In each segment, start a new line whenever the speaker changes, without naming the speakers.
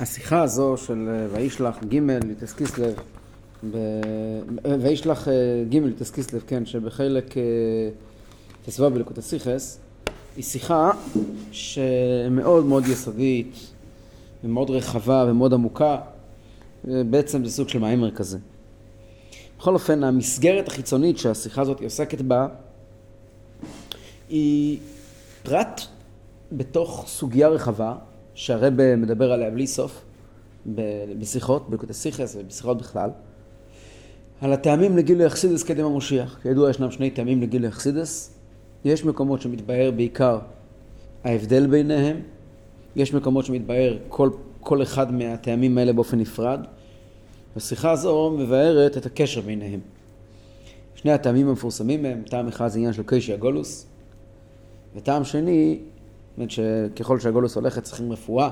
השיחה הזו של אה, וישלח י"ט כסלו, ב... אה, וישלח אה, י"ט כסלו, כן, שבחלק ט"ו בלקוטי שיחות, היא שיחה שמאוד מאוד יסודית ומאוד רחבה ומאוד עמוקה, בעצם זה סוג של מאמר כזה. בכל אופן, המסגרת החיצונית שהשיחה הזאת עוסקת בה היא פרט בתוך סוגיה רחבה שהרבה מדבר עליה בלי סוף, בשיחות, בלקוטי סיכס ובשיחות בכלל, על הטעמים לגילוי אכסידס קדם המושיח. כידוע ישנם שני טעמים לגילוי אכסידס. יש מקומות שמתבהר בעיקר ההבדל ביניהם, יש מקומות שמתבהר כל, כל אחד מהטעמים האלה באופן נפרד. השיחה הזו מבארת את הקשר ביניהם. שני הטעמים המפורסמים הם, טעם אחד זה עניין של קיישי הגולוס, וטעם שני אומרת שככל שהגולוס הולכת צריכים רפואה,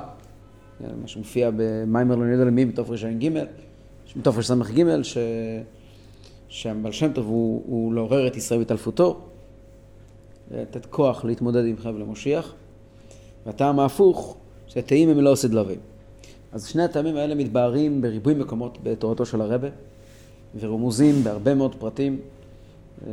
מה שמופיע במיימר לא יודע למי מתוף רש"ג, מתוף רס"ג, ש... שהבעל שם טוב הוא, הוא לעורר את ישראל בהתעלפותו, לתת כוח להתמודד עם חבל המושיח, והטעם ההפוך, שתאים הם לא עושה דלווים. אז שני הטעמים האלה מתבהרים בריבוי מקומות בתורתו של הרבה, ורמוזים בהרבה מאוד פרטים,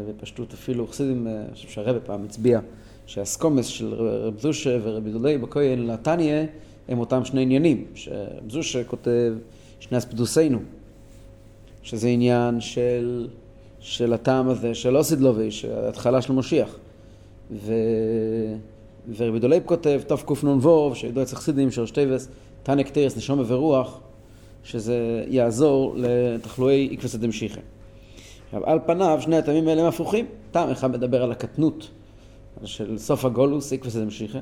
ופשטות אפילו חסידים, אני חושב שהרבה פעם הצביע שהסקומס של רב זושה ורב ידולי בכהן לתניא הם אותם שני עניינים, שרב זושה כותב שני אספדוסינו, שזה עניין של, של הטעם הזה של אוסידלובי, ההתחלה של משיח. ו... ורבי דולייב כותב, תקנ"ו, שידוע אצל חסידים של שטייבס, תניא קטרס נשום ורוח, שזה יעזור לתחלואי עקבסא דמשיחא. עכשיו, על פניו, שני הטעמים האלה הם הפוכים. טעם אחד מדבר על הקטנות של סוף הגולוס, איקווס דמשיחא.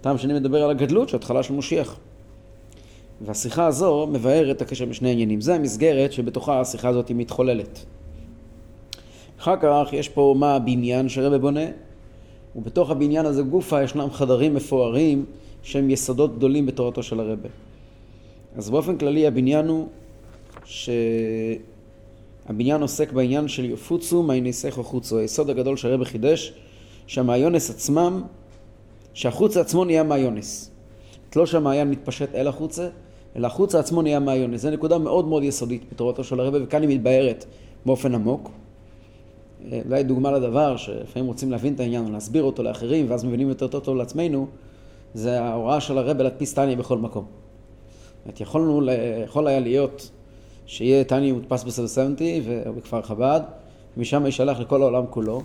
טעם שני מדבר על הגדלות של התחלה של משיח. והשיחה הזו מבארת את הקשר בשני עניינים. זה המסגרת שבתוכה השיחה הזאת היא מתחוללת. אחר כך יש פה מה הבניין שרבה בונה, ובתוך הבניין הזה גופה ישנם חדרים מפוארים שהם יסודות גדולים בתורתו של הרבה. אז באופן כללי הבניין הוא שהבניין עוסק בעניין של יפוצו מעייניסך וחוצו. היסוד הגדול שהרבה חידש שהמעיונס עצמם, שהחוץ עצמו נהיה מעיונס. לא שהמעיין מתפשט אל החוצה, אלא החוץ עצמו נהיה מעיונס. זו נקודה מאוד מאוד יסודית בתורתו של הרבה, וכאן היא מתבהרת באופן עמוק. אה, אולי דוגמה לדבר, שלפעמים רוצים להבין את העניין ולהסביר אותו לאחרים, ואז מבינים יותר טוב לעצמנו, זה ההוראה של הרבה להדפיס טניה בכל מקום. זאת יכולנו, יכול היה להיות שיהיה טניה מודפס בסבסנטי ובכפר חב"ד, ומשם יישלח לכל העולם כולו,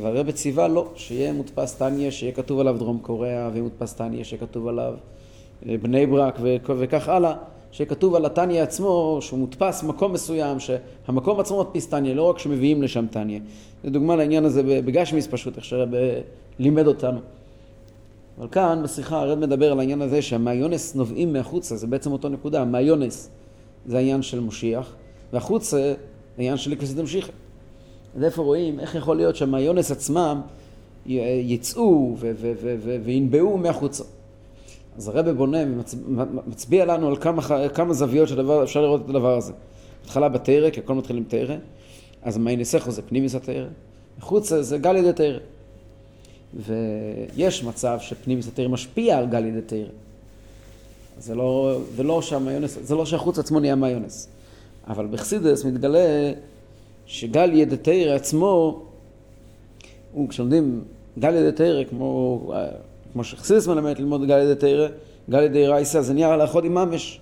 והרבא ציווה לא, שיהיה מודפס טניה, שיהיה כתוב עליו דרום קוריאה, ויהיה מודפס טניה, שיהיה כתוב עליו אה, בני ברק וכך הלאה, שיהיה כתוב על הטניה עצמו, שהוא מודפס מקום מסוים, שהמקום עצמו מדפיס טניה, לא רק שמביאים לשם טניה. זו דוגמה לעניין הזה בגשמיס פשוט, איך שהרבא לימד אותנו. אבל כאן בשיחה הרב מדבר על העניין הזה שהמעיונס נובעים מהחוצה, זה בעצם אותו נקודה, המעיונס זה העניין של מושיח, והחוצה זה העניין של ליקוסיד המשיחה. אז איפה רואים, איך יכול להיות שהמעיונס עצמם יצאו וינבעו מהחוצה. אז הרב בונה ומצביע לנו על כמה, כמה זוויות שאפשר לראות את הדבר הזה. התחלה בתרא, כי הכל מתחיל עם תרא, אז מעיינסךו זה פנימיס התרא, חוצה זה גל ידי תרא. ויש מצב שפנימיס התרא משפיע על גל ידי תרא. זה לא, זה לא שהמיונס, זה לא שהחוץ עצמו נהיה מיונס. אבל בחסידס מתגלה שגל ידתרא עצמו, הוא כשלומדים גל ידתרא, כמו, כמו שחסידס מלמד ללמוד גל ידתרא, גל ידי רייסה, זה נהיה לאחוד עם ממש.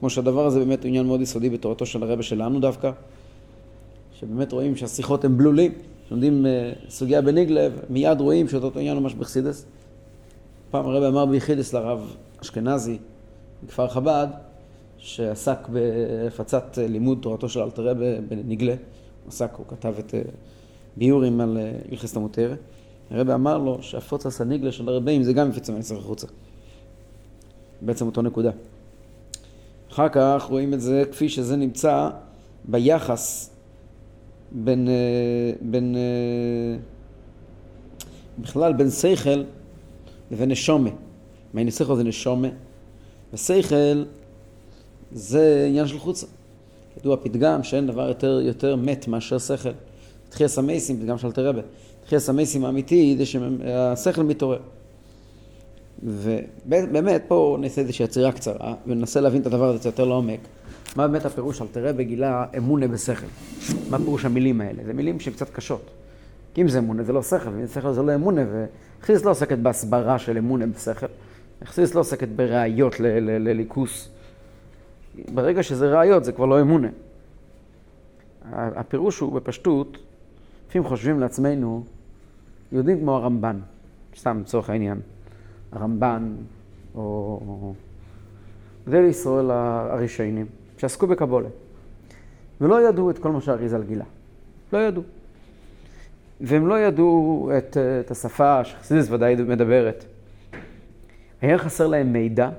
כמו שהדבר הזה באמת הוא עניין מאוד יסודי בתורתו של הרבה שלנו דווקא, שבאמת רואים שהשיחות הן בלולים. כשלומדים uh, סוגיה בניגלב, מיד רואים שאותו עניין ממש בחסידס. פעם הרבה אמר ביחידס לרב אשכנזי בכפר חב"ד, שעסק בהפצת לימוד תורתו של אלתר רבה בניגלה. עסק, הוא כתב את אה, ביורים על הלכס אה, המותרת. הרבי אמר לו שהפוץ הסניגלה של הרבים זה גם מפיץ המסר החוצה. בעצם אותו נקודה. אחר כך רואים את זה כפי שזה נמצא ביחס בין, אה, בין בכלל בין שכל לבין נשומה. מעין שכל זה נשומה, ושכל זה עניין של חוצה. ידוע פתגם שאין דבר יותר, יותר מת מאשר שכל. תחייה המייסים, פתגם של תרבה. תחייה המייסים האמיתי זה שהשכל מתעורר. ובאמת, פה נעשה איזושהי עצירה קצרה, וננסה להבין את הדבר הזה יותר לעומק. מה באמת הפירוש על תראה בגילה אמונה בשכל? מה פירוש המילים האלה? זה מילים שהן קצת קשות. כי אם זה אמונה זה לא שכל, ואם שכל זה לא אמונה, וחסיס לא עוסקת בהסברה של אמונה בשכל. חסיס לא עוסקת בראיות לליכוס. ברגע שזה ראיות זה כבר לא אמונה. הפירוש הוא בפשטות, לפעמים חושבים לעצמנו, יהודים כמו הרמב"ן, סתם לצורך העניין, הרמב"ן, או גדל ישראל הראשונים, שעסקו בקבולה, ולא ידעו את כל מה שהאריזל גילה. לא ידעו. והם לא ידעו את, את השפה שחסידס ודאי מדברת. היה חסר להם מידע,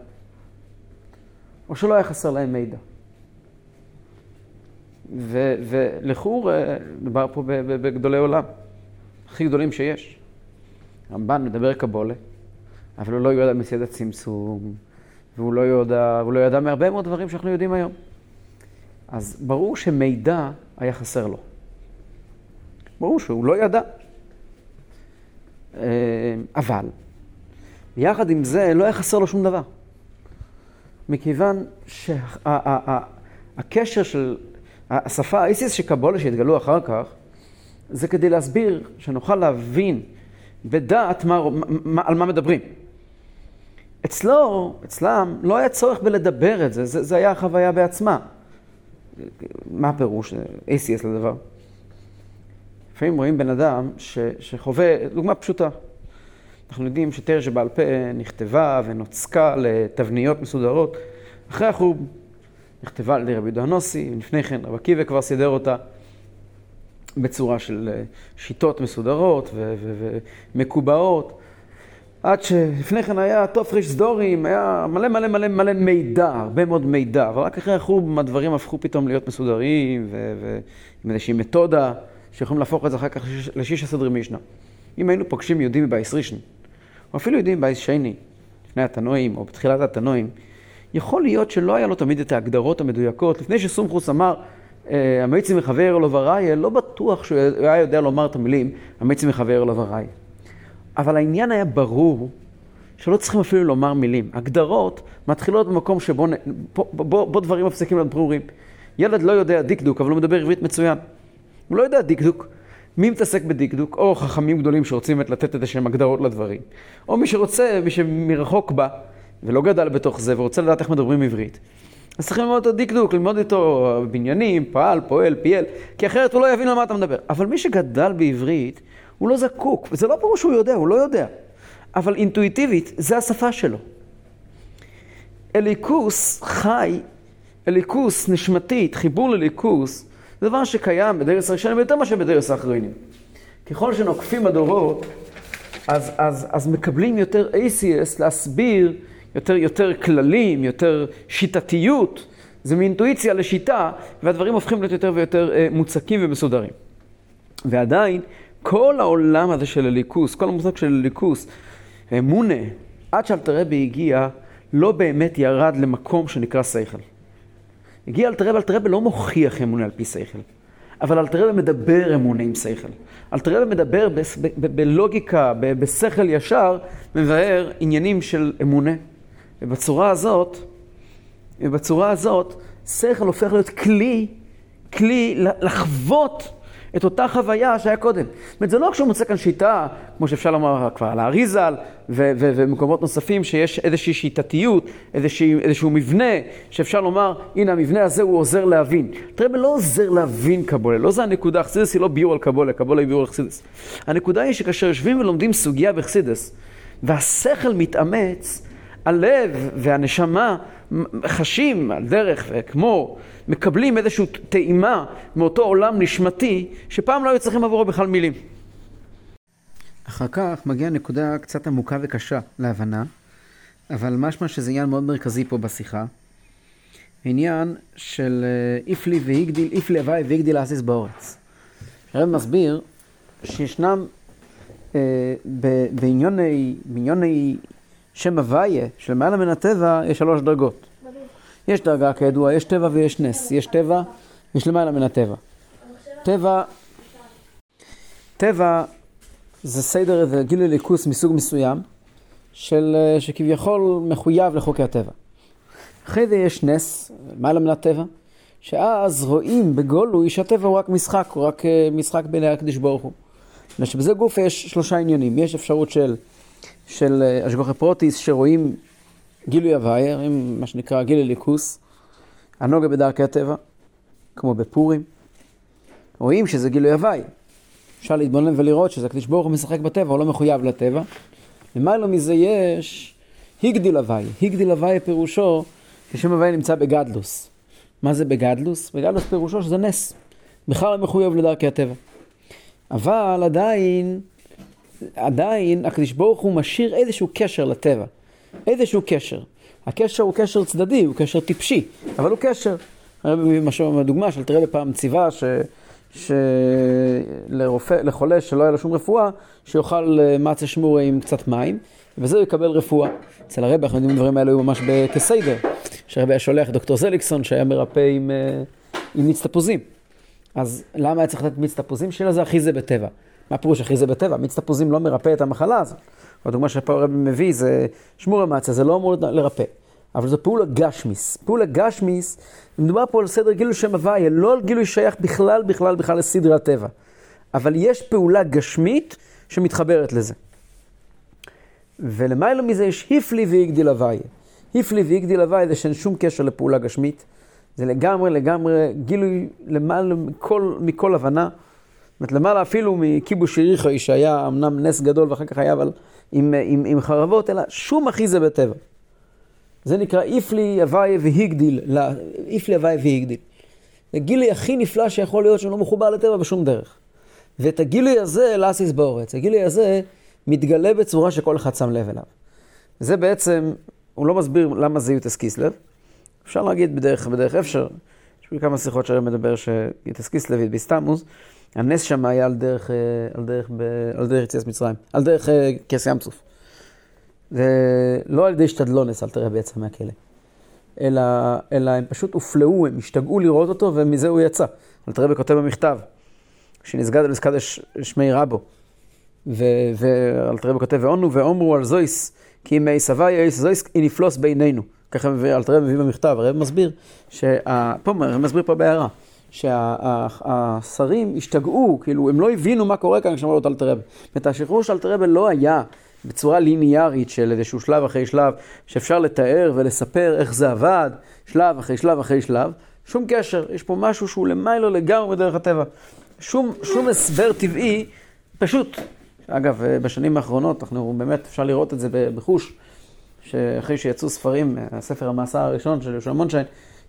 או שלא היה חסר להם מידע. ולכאור, מדובר פה בגדולי עולם, הכי גדולים שיש. רמב"ן מדבר קבולה, אבל הוא לא יודע מסייד הצמצום, והוא לא יודע, והוא לא ידע מהרבה מאוד דברים שאנחנו יודעים היום. אז ברור שמידע היה חסר לו. ברור שהוא לא ידע. אה, אבל, יחד עם זה, לא היה חסר לו שום דבר. מכיוון שהקשר של השפה האיסיס שקבולה שהתגלו אחר כך, זה כדי להסביר, שנוכל להבין בדעת מה, מה, על מה מדברים. אצלו, אצלם, לא היה צורך בלדבר את זה, זה, זה היה החוויה בעצמה. מה הפירוש ACS לדבר? לפעמים רואים בן אדם ש, שחווה, דוגמה פשוטה. אנחנו יודעים שתרא שבעל פה נכתבה ונוצקה לתבניות מסודרות אחרי החורב. נכתבה על ידי רבי יהודה הנוסי, ולפני כן רבי עקיבא כבר סידר אותה בצורה של אה, שיטות מסודרות ומקובעות. עד שלפני כן היה תופריש סדורים, היה מלא מלא מלא מלא מידע, הרבה מאוד מידע, אבל רק אחרי החורבן הדברים הפכו פתאום להיות מסודרים ועם איזושהי מתודה שיכולים להפוך את זה אחר כך לשישה סדרי משנה. אם היינו פוגשים יהודים מבייס ראשון, או אפילו יהודים מבייס שני, לפני התנועים או בתחילת התנועים, יכול להיות שלא היה לו תמיד את ההגדרות המדויקות. לפני שסומכוס אמר, אה, המיצי מחבר לו וראיה, לא בטוח שהוא היה יודע לומר את המילים, המיצי מחבר לו וראיה. אבל העניין היה ברור שלא צריכים אפילו לומר מילים. הגדרות מתחילות במקום שבו בו, בו, בו דברים מפסיקים להיות ברורים. ילד לא יודע דקדוק, אבל הוא מדבר עברית מצוין. הוא לא יודע דקדוק. מי מתעסק בדקדוק? או חכמים גדולים שרוצים לתת איזה שהם הגדרות לדברים. או מי שרוצה, מי שמרחוק בא, ולא גדל בתוך זה, ורוצה לדעת איך מדברים עברית. אז צריכים ללמוד אותו דקדוק, ללמוד איתו בניינים, פעל, פועל, פייל, כי אחרת הוא לא יבין על מה אתה מדבר. אבל מי שגדל בעברית, הוא לא זקוק, וזה לא פירוש שהוא יודע, הוא לא יודע. אבל אינטואיטיבית, זה השפה שלו. אליקוס חי, אליקוס נשמתית, חיבור לליכוס, זה דבר שקיים בדרס הראשונים יותר מאשר בדרס האחרונים. ככל שנוקפים הדורות, אז, אז, אז מקבלים יותר ACS להסביר יותר, יותר כללים, יותר שיטתיות. זה מאינטואיציה לשיטה, והדברים הופכים להיות יותר ויותר אה, מוצקים ומסודרים. ועדיין, כל העולם הזה של הליכוס, כל המושג של הליכוס, אמונה, עד שאלתרבי הגיע, לא באמת ירד למקום שנקרא שכל. הגיע אלתרבה, אלתרבה לא מוכיח אמונה על פי שכל, אבל אלתרבה מדבר אמונה עם שכל. אלתרבה מדבר בלוגיקה, בשכל ישר, מבאר עניינים של אמונה. ובצורה הזאת, ובצורה הזאת, שכל הופך להיות כלי, כלי לחוות את אותה חוויה שהיה קודם. זאת אומרת, זה לא כשהוא מוצא כאן שיטה, כמו שאפשר לומר כבר על האריזל ומקומות נוספים, שיש איזושהי שיטתיות, איזושהי, איזשהו מבנה, שאפשר לומר, הנה המבנה הזה הוא עוזר להבין. תראה, לא עוזר להבין קבולה, לא זה הנקודה, חסידס היא לא ביור על קבולה, קבולה היא ביור על חסידס. הנקודה היא שכאשר יושבים ולומדים סוגיה בחסידס, והשכל מתאמץ, הלב והנשמה חשים על דרך וכמו מקבלים איזושהי טעימה מאותו עולם נשמתי שפעם לא היו צריכים עבורו בכלל מילים.
אחר כך מגיעה נקודה קצת עמוקה וקשה להבנה, אבל משמע שזה עניין מאוד מרכזי פה בשיחה. עניין של אה, איפלי והגדיל, איפלי הוואי והגדיל אסיס באורץ. הרב מסביר שישנם אה, בעניוני, בעניוני שם הוויה, שלמעלה מן הטבע, יש שלוש דרגות. יש דרגה כידוע, יש טבע ויש נס. יש טבע, יש למעלה מן הטבע. טבע, טבע זה סדר, זה גיל אליקוס מסוג מסוים, של, שכביכול מחויב לחוקי הטבע. אחרי זה יש נס, מה למד טבע? שאז רואים בגולוי שהטבע הוא רק משחק, הוא רק אה, משחק בין הקדוש ברוך הוא. ושבזה גוף יש שלושה עניינים. יש אפשרות של, של אשגוחי פרוטיס שרואים גילוי הוויה, מה שנקרא גילוי ליכוס, הנוגה בדרכי הטבע, כמו בפורים. רואים שזה גילוי הוויה. אפשר להתבונן ולראות שזה הקדוש ברוך הוא משחק בטבע, הוא לא מחויב לטבע. למעלה מזה יש הגדיל הוויה. הגדיל הוויה פירושו ששם הוויה נמצא בגדלוס. מה זה בגדלוס? בגדלוס פירושו שזה נס. בכלל לא מחויב לדרכי הטבע. אבל עדיין, עדיין הקדוש ברוך הוא משאיר איזשהו קשר לטבע. איזשהו קשר. הקשר הוא קשר צדדי, הוא קשר טיפשי, אבל הוא קשר. דוגמה של תראה בפעם ציווה ש... שלרופא, לחולה שלא היה לו שום רפואה, שיאכל אה, מצה שמורה עם קצת מים, וזה הוא יקבל רפואה. אצל הרבי אנחנו יודעים דברים האלה היו ממש כסיידר, שהרבי היה שולח דוקטור זליקסון שהיה מרפא עם, אה, עם מיץ תפוזים. אז למה היה צריך לתת מיץ תפוזים? שיהיה לזה הכי זה בטבע. מה פירוש הכי זה בטבע? מיץ תפוזים לא מרפא את המחלה הזאת. הדוגמה שפה הרבי מביא זה שמור המצה, זה לא אמור לרפא. אבל זו פעולה גשמיס. פעולה גשמיס, מדובר פה על סדר גילוי שם הוויה, לא על גילוי שייך בכלל, בכלל, בכלל לסדרי הטבע. אבל יש פעולה גשמית שמתחברת לזה. ולמעלה מזה יש היפלי והגדיל הוויה. היפלי והגדיל הוויה זה שאין שום קשר לפעולה גשמית. זה לגמרי, לגמרי גילוי למעלה מכל, מכל הבנה. זאת אומרת, למעלה אפילו מכיבוש יריחו, שהיה אמנם נס גדול ואחר כך היה אבל עם, עם, עם חרבות, אלא שום אחי זה בטבע. זה נקרא איפלי הוויה והגדיל, איפלי הוויה והגדיל. זה גילוי הכי נפלא שיכול להיות שהוא לא מחובר לטבע בשום דרך. ואת הגילוי הזה, לאסיס באורץ, הגילוי הזה מתגלה בצורה שכל אחד שם לב אליו. זה בעצם, הוא לא מסביר למה זה יוטס קיסלב. אפשר להגיד בדרך, בדרך אפשר. יש לי כמה שיחות שהיום מדבר שיוטס קיסלב התביסתמוס. הנס שם היה על דרך, אה, על דרך, על דרך יציאת מצרים, על דרך אה, כס ים צוף. זה לא על ידי השתדלונס, אל תראה ביצא מהכלא. אלא, אלא הם פשוט הופלאו, הם השתגעו לראות אותו, ומזה הוא יצא. אל תראה בכותב במכתב, שנסגד על מסקד שמי רבו. ואל תראה בכותב, ועונו ואומרו על זויס, כי אם סבי אייס זויס נפלוס בינינו. ככה אל תראה מביא במכתב, הרב מסביר, שה... פה, הרב מסביר פה בהערה, שהשרים השתגעו, כאילו, הם לא הבינו מה קורה כאן כשאמרו לו אלתרבה. זאת השחרור של אלתרבה לא היה בצורה ליניארית של איזשהו שלב אחרי שלב, שאפשר לתאר ולספר איך זה עבד, שלב אחרי שלב אחרי שלב, שום קשר, יש פה משהו שהוא למיילו לגמרי בדרך הטבע. שום, שום הסבר טבעי, פשוט. אגב, בשנים האחרונות, אנחנו באמת, אפשר לראות את זה בחוש, שאחרי שיצאו ספרים, הספר המאסר הראשון של יהושע מונשיין,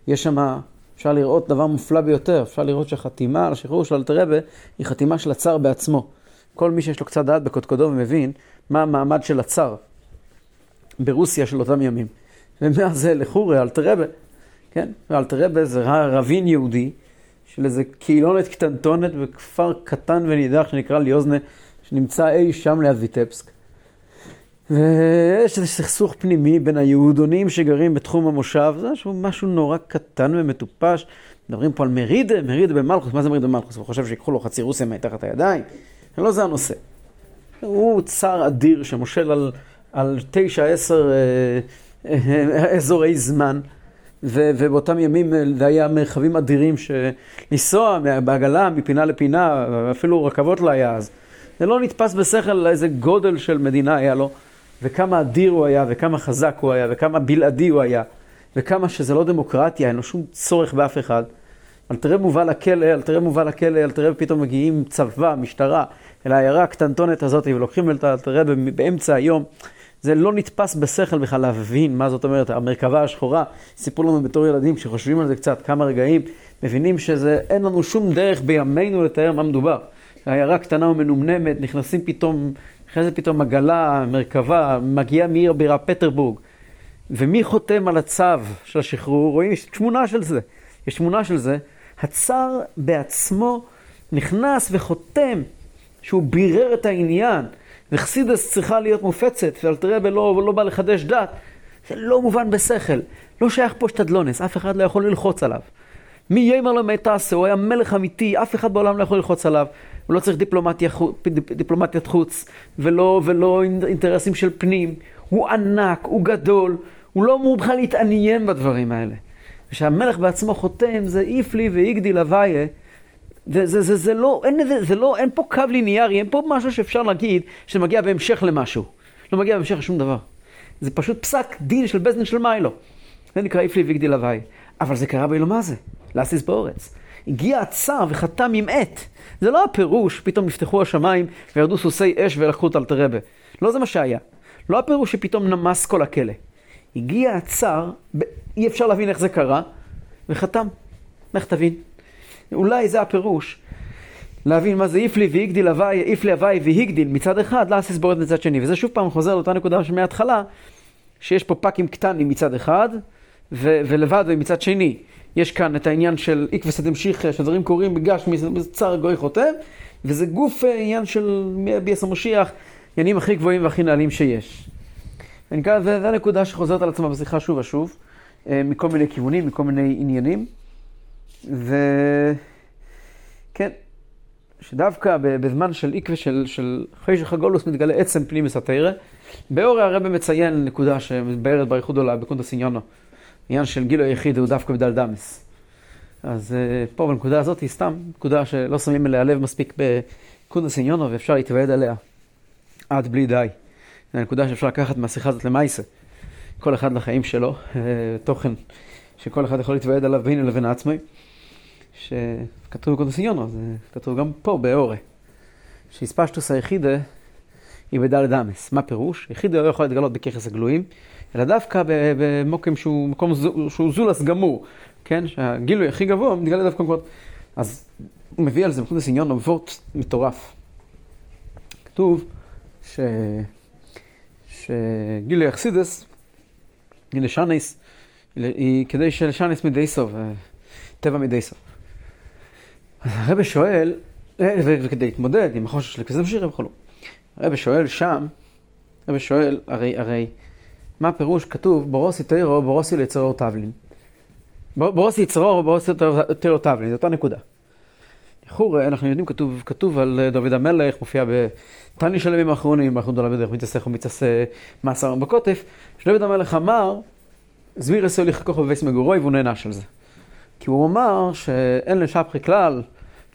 יש שם, אפשר לראות דבר מופלא ביותר, אפשר לראות שהחתימה על השחרור של אלתרבה היא חתימה של הצאר בעצמו. כל מי שיש לו קצת דעת בקודקודו ומבין מה המעמד של הצאר ברוסיה של אותם ימים. ומאז זה לחורי, אלתרבה, כן? ואלתרבה זה רבין יהודי של איזה קהילונת קטנטונת בכפר קטן ונידח שנקרא ליוזנה, שנמצא אי שם ליד ויטבסק. ויש איזה סכסוך פנימי בין היהודונים שגרים בתחום המושב, זה משהו, משהו נורא קטן ומטופש. מדברים פה על מרידה, מרידה במלכוס, מה זה מרידה במלכוס? הוא חושב שיקחו לו חצי רוסיה מתחת הידיים? לא זה הנושא. הוא צר אדיר שמושל על, על תשע, עשר אה, אה, אזורי זמן, ו, ובאותם ימים אה, זה היה מרחבים אדירים שלנסוע בעגלה מפינה לפינה, אפילו רכבות לא היה אז. זה לא נתפס בשכל איזה גודל של מדינה היה לו, וכמה אדיר הוא היה, וכמה חזק הוא היה, וכמה בלעדי הוא היה, וכמה שזה לא דמוקרטיה, אין לו שום צורך באף אחד. אל תראה מובא לכלא, אל תראה מובא לכלא, אל תראה פתאום מגיעים צבא, משטרה, אל העיירה הקטנטונת הזאת, ולוקחים את הרבי באמצע היום. זה לא נתפס בשכל בכלל להבין מה זאת אומרת, המרכבה השחורה, סיפרו לנו בתור ילדים, כשחושבים על זה קצת, כמה רגעים, מבינים שזה, אין לנו שום דרך בימינו לתאר מה מדובר. העיירה קטנה ומנומנמת, נכנסים פתאום, אחרי זה פתאום עגלה, מרכבה, מגיעה מעיר הבירה פטרבורג. ומי חותם על הצו של השחרור? רואים, יש תמונה של זה. יש תמונה של זה. הצר בעצמו נכנס וחותם שהוא בירר את העניין, וחסידס צריכה להיות מופצת, ואלתרבה לא, לא בא לחדש דת, זה לא מובן בשכל. לא שייך פה שתדלונס, אף אחד לא יכול ללחוץ עליו. מי יימר לו מטסה, הוא היה מלך אמיתי, אף אחד בעולם לא יכול ללחוץ עליו. הוא לא צריך דיפלומטיה, דיפלומטיית חוץ, ולא, ולא אינטרסים של פנים. הוא ענק, הוא גדול, הוא לא אמור בכלל להתעניין בדברים האלה. כשהמלך בעצמו חותם, זה איפלי ואיגדיל הוויה, זה, זה, זה, זה לא, אין, זה, זה לא, אין פה קו ליניארי, אין פה משהו שאפשר להגיד שמגיע בהמשך למשהו. לא מגיע בהמשך לשום דבר. זה פשוט פסק דין של בזנין של מיילו. זה נקרא איפלי והגדיל הוואי. אבל זה קרה באילו מה זה? לאסיס באורץ. הגיע הצער וחתם עם עט. זה לא הפירוש, פתאום נפתחו השמיים וירדו סוסי אש ולקחו את אלתרבה. לא זה מה שהיה. לא הפירוש שפתאום נמס כל הכלא. הגיע הצער, אי אפשר להבין איך זה קרה, וחתם. איך תבין? אולי זה הפירוש. להבין מה זה איפלי והגדיל הוואי, איפלי הוואי והגדיל מצד אחד, לאסיס בורד מצד שני. וזה שוב פעם חוזר לאותה נקודה שמההתחלה, שיש פה פאקים קטנים מצד אחד, ו- ולבד ומצד שני. יש כאן את העניין של איקווה דמשיחא, שדברים קורים בגש מצר גוי חוטב, וזה גוף אה, עניין של ביאס המשיח, עניינים הכי גבוהים והכי נעלים שיש. וזו הנקודה שחוזרת על עצמה בשיחה שוב ושוב, אה, מכל מיני כיוונים, מכל מיני עניינים. וכן, שדווקא בזמן של עקווה של, של חשך הגולוס מתגלה עצם פנימיס התרא. באורי הרב מציין נקודה שמתבהרת באריכות גדולה בקונטה סיניונו. עניין של גילו היחיד הוא דווקא בדל דמס. אז אה, פה בנקודה הזאת היא סתם נקודה שלא שמים אליה לב מספיק בקונטה סיניונו ואפשר להתוועד עליה עד בלי די. זו נקודה שאפשר לקחת מהשיחה הזאת למעשה. כל אחד לחיים שלו, אה, תוכן שכל אחד יכול להתוועד עליו בינו לבין עצמי. שכתוב בקונטה סיניונו, זה כתוב גם פה באורי. שהספשטוס היחידה היא בדלת אמס. מה פירוש? יחיד לא יכול להתגלות בככס הגלויים, אלא דווקא במוקם שהוא מקום שהוא זולס גמור, כן? שהגילוי הכי גבוה מתגלה דווקא במקומות. אז הוא מביא על זה בקונטס עניון וורט מטורף. כתוב ש... שגילוי אכסידס, גילוי שניס, היא כדי שלשניס מדי סוף, אה, טבע מדי סוף. אז הרב שואל, אה, וכדי להתמודד עם החושש של כזה וכו'. הרב שואל שם, הרב שואל, הרי, הרי, מה הפירוש כתוב, בורוסי תירו, בורוסי ליצרו תבלין. בורוסי יצרו, בורוסי תירו תבלין, זו אותה נקודה. לכאורה, אנחנו יודעים, כתוב, כתוב על דוד המלך, מופיע בתני של הימים האחרונים, אנחנו דולה בדרך מתעסק ומתעשה מאסר בקוטף, שדוד המלך אמר, זמיר עשו לי חכוך בבייס מגורוי, והוא נענש על זה. כי הוא אמר שאין לשפחי כלל,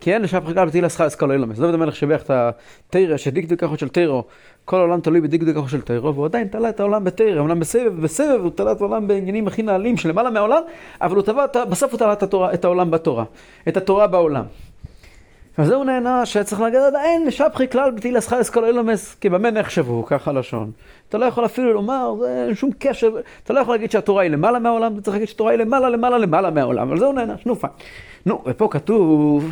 אין לשפחי כלל בתהילה שכר אסכולו אילומס. דוד המלך שיבח את התרא, שדקדוק כחו של תירו, כל העולם תלוי בדקדוק כחו של תירו, והוא עדיין תלה את העולם בתרא, אמנם בסבב, בסבב הוא תלה את העולם בעניינים הכי נעלים של למעלה מהעולם, אבל הוא תבע, בסוף הוא תלה את, התורה, את העולם בתורה, את התורה בעולם. אז זהו נהנה שצריך להגיד, אין לשפחי כלל בתהילה שכר אסכולו אילומס, כי במה נחשבו, ככה לשון. אתה לא יכול אפילו לומר, זה אין שום קשר, אתה לא יכול להגיד שהתורה היא למעלה מהעולם, אתה צריך להגיד שהתורה היא למעלה, למעלה, למעלה מהעולם, אבל זהו נענש, נו פיין. נו, ופה כתוב,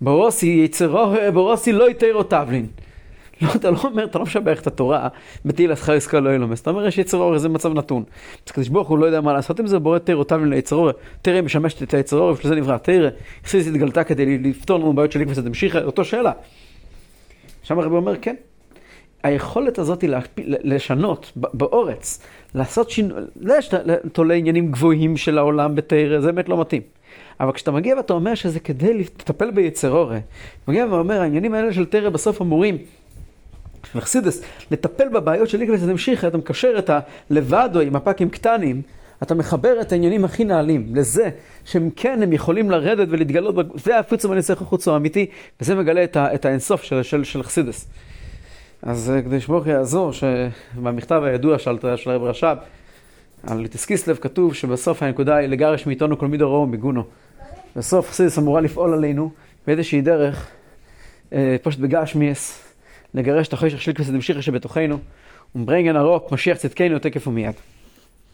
ברוסי יצרו, ברוסי לא יתרו תבלין. לא, אתה לא אומר, אתה לא משבח את התורה, בתהילה שכר עסקה לא ילומס. אתה אומר, יש יצר אור, זה מצב נתון. אז קדוש ברוך הוא לא יודע מה לעשות עם זה, בורא תרא תבלין ליצר אור. תרא משמשת את היצר אור, ובשביל זה נברא תרא. חסיס התגלתה כדי לפתור לנו בעיות של עקבס הדמשיחא, אותו שאלה. שם הרב אומר, כן, היכולת הזאת לשנות באורץ, לעשות שינוי, יש תולה עניינים גבוהים של העולם בתרא, זה באמת לא מתאים. אבל כשאתה מגיע ואתה אומר שזה כדי לטפל ביצר אורה, מגיע ואומר, העניינים האלה של תרא בסוף אמורים, של אכסידס, לטפל בבעיות של איגלס המשיכה, אתה מקשר את הלבדו עם הפאקים קטנים, אתה מחבר את העניינים הכי נעלים לזה שהם כן, הם יכולים לרדת ולהתגלות, זה הפיצום הניסח החוצו האמיתי, וזה מגלה את האינסוף של, של, אכסידס. אז אה, כדי שברוך יעזור, שבמכתב הידוע של, של רב רש"ב, על ליטסקיסלב כתוב שבסוף הנקודה היא לגרש מאיתנו כל מידו רעו מגונו. בסוף חסידס אמורה לפעול עלינו באיזושהי דרך, אה, פשוט בגשמיאס, לגרש את החשך של כנסת המשיכה שבתוכנו, ומברנגן הרוק, משיח צדקנו תקף ומיד.